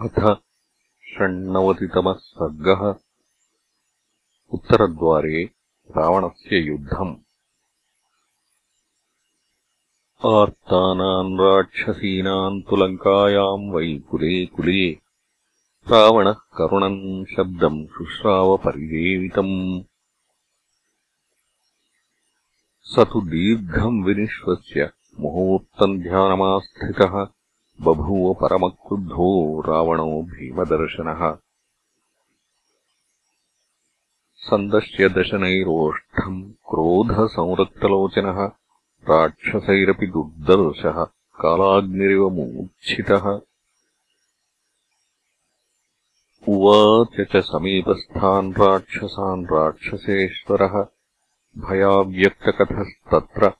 अथ षण्णवतितमः सर्गः। उत्तरद्वारे रावणस्य युद्धम्। आर्तानाम् राक्षसीनाम् तु लङ्कायाम् वै कुले कुले रावणः करुणम् शब्दम् शुश्रावपरिदेवितम्। स तु दीर्घम् विनिश्वस्य मुहूर्तम् ध्यानमास्थितः बभूव परमक्रुद्धो रावणो भीमदर्शनः। सन्दश्य दशनैरोष्ठम् क्रोधसंरक्तलोचनः राक्षसैरपि दुर्दर्शः कालाग्निरिव मूर्च्छितः उवाच च समीपस्थान् राक्षसान् राक्षसेश्वरः भयाव्यक्तकथस्तत्र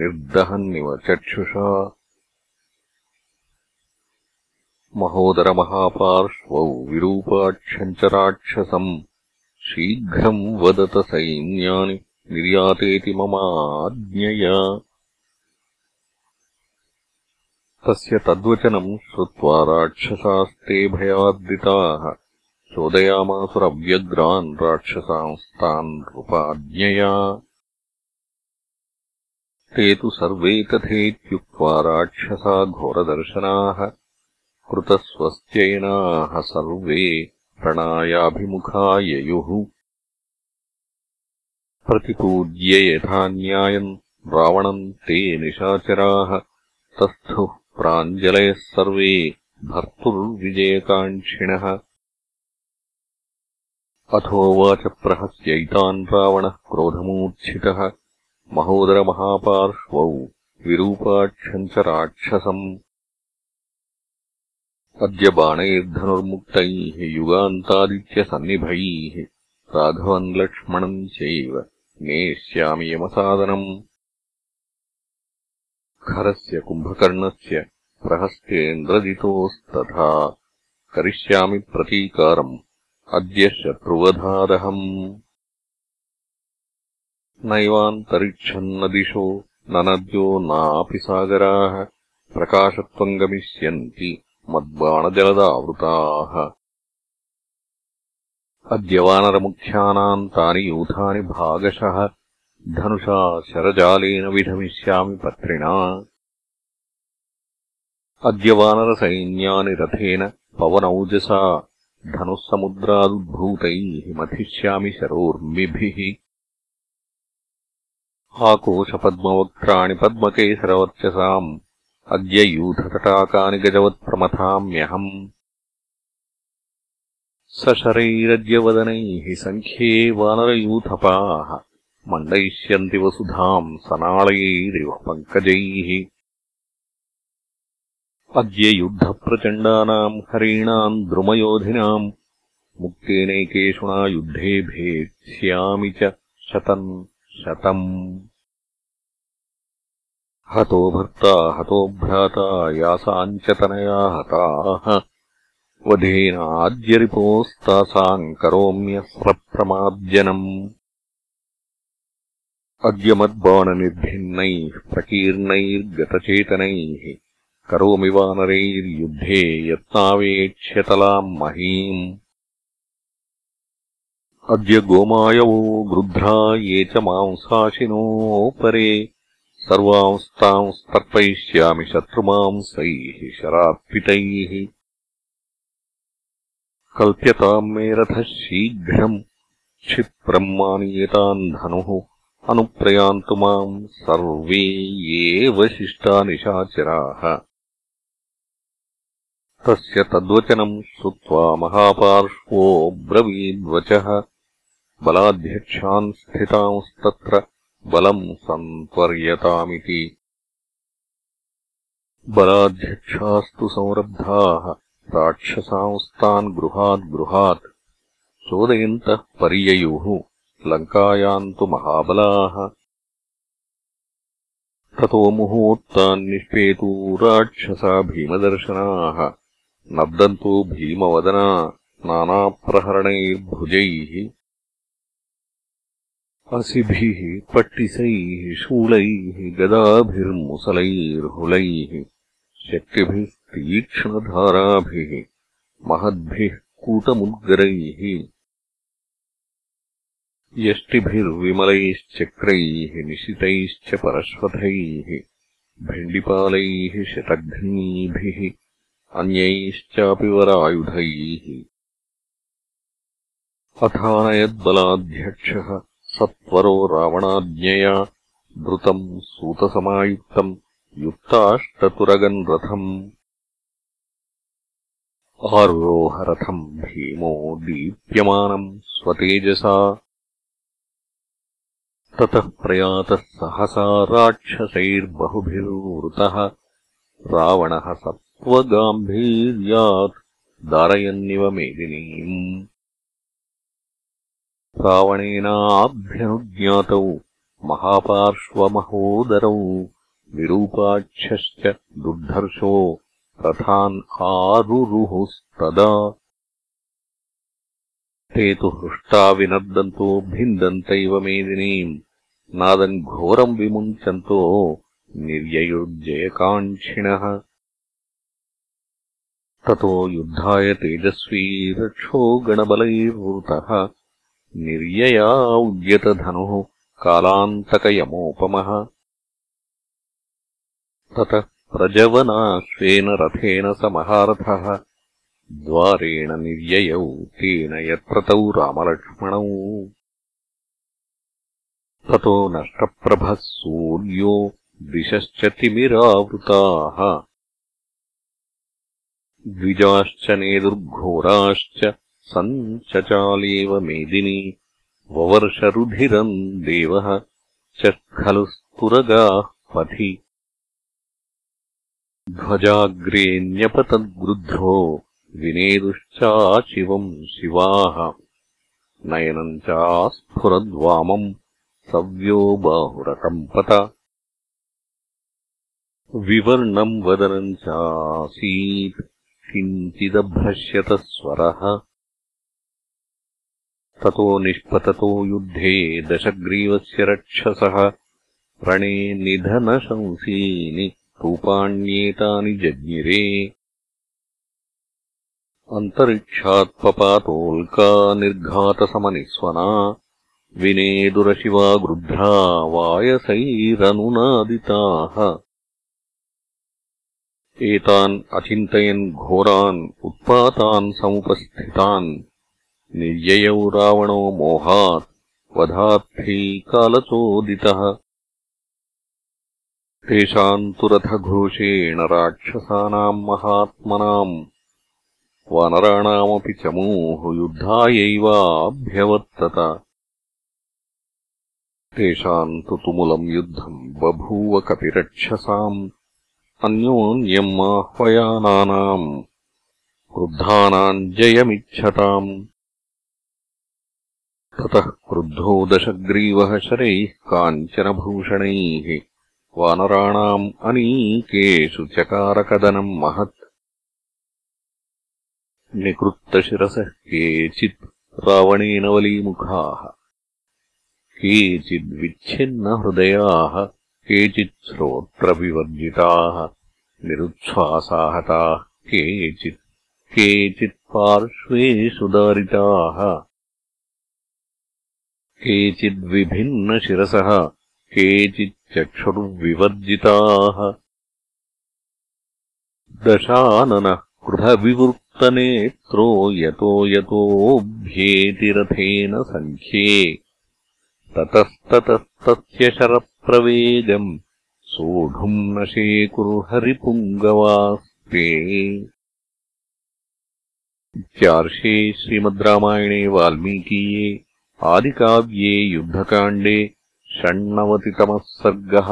निर्दहन्निव चक्षुषा महोदरमहापार्श्वौ विरूपाक्षम् च राक्षसम् शीघ्रम् वदत सैन्यानि निर्यातेति ममाज्ञया तस्य तद्वचनम् श्रुत्वा राक्षसास्ते भयाद्रिताः चोदयामासुरव्यग्रान् राक्षसांस्तान् नृपाज्ञया ते तु सर्वे तथेत्युक्त्वा राक्षसा घोरदर्शनाः कृतस्वस्त्ययनाः सर्वे प्रणायाभिमुखा ययुः प्रतिपूज्य यथा न्यायम् रावणम् ते निशाचराः। तस्थुः प्राञ्जलयः सर्वे भर्तुर्विजयकाङ्क्षिणः। अथोवाच प्रहस्यैतान् रावणः क्रोधमूर्च्छितः। महोदरमहापार्श्वौ विरूपाक्षम् च राक्षसम् अद्य बाणैर्धनुर्मुक्तैः युगान्तादित्यसन्निभैः राघवम् लक्ष्मणम् चैव नेष्यामि यमसादनम्। खरस्य कुम्भकर्णस्य प्रहस्तेन्द्रजितोस्तथा करिष्यामि प्रतीकारम्। अद्य शत्रुवधादहम्। नैवान्तरिक्षम् न दिशो न नद्यो नापि सागराः प्रकाशत्वम् गमिष्यन्ति मद्बाणजलदावृताः अद्य वानरमुख्यानाम् तानि यूथानि भागशः। धनुषा शरजालेन विधमिष्यामि पत्रिणा। अद्य वानरसैन्यानि रथेन पवनौजसा। धनुःसमुद्रादुद्भूतैः मथिष्यामि शरोर्मिभिः। आकोशपद्मवक्त्राणि पद्मकेसरवर्चसाम् अद्य यूथतटाकानि गजवत्प्रमथाम्यहम्। सशरैरद्यवदनैः सङ्ख्ये वानरयूथपाः मण्डयिष्यन्ति वसुधाम् सनाळयैरिव पङ्कजैः। अद्य युद्धप्रचण्डानाम् हरीणाम् द्रुमयोधिनाम् मुक्तेनैकेषुणा युद्धे भेत्स्यामि च शतम् शतम् हतो भर्ता हतो भ्राता यासाम् च तनया हताः। वधेनाद्यरिपोस्तासाम् करोम्यस्रप्रमार्जनम् अद्य मद्बाणनिर्भिन्नैः प्रकीर्णैर्गतचेतनैः करोमि वानरैर्युद्धे यत्नावेक्ष्यतलाम् महीम्। अद्य गोमायवो गृध्रा ये च मांसाशिनोपरे सर्वांस्तांस्तर्पयिष्यामि शत्रुमांसैः शरार्पितैः कल्प्यताम् मे रथः शीघ्रम् क्षिप्रम् मानीयताम् धनुः अनुप्रयान्तु माम् सर्वे एव शिष्टा निशाचराः तस्य तद्वचनम् श्रुत्वा महापार्श्वो ब्रवीद्वचः बलाध्यक्षान् स्थितांस्तत्र बलम् सन्त्वर्यतामिति बलाध्यक्षास्तु संरब्धाः राक्षसांस्तान् गृहात् गृहात् चोदयन्तः पर्ययुः लङ्कायाम् तु महाबलाः। ततो मुहूर्तान्निष्पेतू राक्षसा भीमदर्शनाः नर्दन्तो भीमवदना नानाप्रहरणैर्भुजैः असिभिः पट्टिसैः शूलैः गदाभिर्मुसलैर्हुलैः शक्तिभिस्तीक्ष्णधाराभिः महद्भिः कूटमुद्गरैः यष्टिभिर्विमलैश्चक्रैः निशितैश्च परश्वथैः भिण्डिपालैः शतघ्नीभिः अन्यैश्चापि वरायुधैः। अथानयद्बलाध्यक्षः सत्वरो रावणाज्ञया धृतम् सूतसमायुक्तम् युक्ताष्टतुरगन् रथम् आरोहरथम् भीमो दीप्यमानम् स्वतेजसा। ततः प्रयातः सहसा राक्षसैर्बहुभिर्वृतः रावणः सत्त्वगाम्भीर्यात् दारयन्निव मेदिनीम् रावणेनाभ्यनुज्ञातौ महापार्श्वमहोदरौ विरूपाक्षश्च दुर्धर्षो रथान् आरुरुहुस्तदा। ते तु हृष्टा विनर्दन्तो भिन्दन्तैव मेदिनीम् नादम् घोरम् विमुञ्चन्तो निर्ययुर्जयकाङ्क्षिणः ततो युद्धाय तेजस्वी रक्षो गणबलैर्वृतः निर्यया उद्यतधनुः कालान्तकयमोपमः। ततः प्रजवनाश्वेन रथेन स महारथः द्वारेण निर्ययौ तेन यत्र तौ रामलक्ष्मणौ। ततो नष्टप्रभः सूर्यो दिशश्च तिमिरावृताः। द्विजाश्च नेदुर्घोराश्च सञ्चचालेव मेदिनी ववर्षरुधिरम् देवः च खलु स्तुरगाः पथि ध्वजाग्रेऽन्यपतद्गृध्रो विनेदुश्चाचिवम् शिवाः। नयनम् चास्फुरद्वामम् सव्यो बाहुरकम्पत विवर्णम् वदनम् चासीत् किञ्चिदभ्रश्यतस्वरः ततो निष्पततो युद्धे दशग्रीवस्य रक्षसः रणे निधनशंसीनि रूपाण्येतानि जज्ञिरे। अन्तरिक्षात्पपातोल्का निर्घातसमनिस्वना विनेदुरशिवा गृध्रा वायसैरनुनादिताः। एतान् अचिन्तयन् घोरान् उत्पातान् समुपस्थितान् निर्ययौ रावणो मोहात् कालचोदितः। तेषाम् तु रथघोषेण राक्षसानाम् महात्मनाम् वानराणामपि चमूः युद्धायैवाभ्यवर्तत तेषाम् तु तुमुलम् युद्धम् बभूव कपिरक्षसाम् अन्योन्यम् आह्वयानानाम्। क्रुद्धानाम् जयमिच्छताम्। ततः क्रुद्धो दशग्रीवः शरैः काञ्चनभूषणैः। वानराणाम् अनीकेषु चकारकदनम् महत्। निकृत्तशिरसः केचित् रावणेन वलीमुखाः। केचिद्विच्छिन्नहृदयाः केचित् श्रोत्रविवर्जिताः। निरुच्छ्वासाहताः केचित् केचित् पार्श्वेषु दारिताः केचिद्विभिन्नशिरसः केचिच्चक्षुर्विवर्जिताः। दशाननः कृधविवृत्तनेत्रो यतो यतोऽभ्येतिरथेन सङ्ख्ये। ततस्ततस्तस्य शरप्रवेगम् सोढुम् न शेकुर्हरिपुङ्गवास्ते इत्यार्षे श्रीमद् रामायणे वाल्मीकीये आदिकाव्ये युद्धकाण्डे षण्णवतितमः सर्गः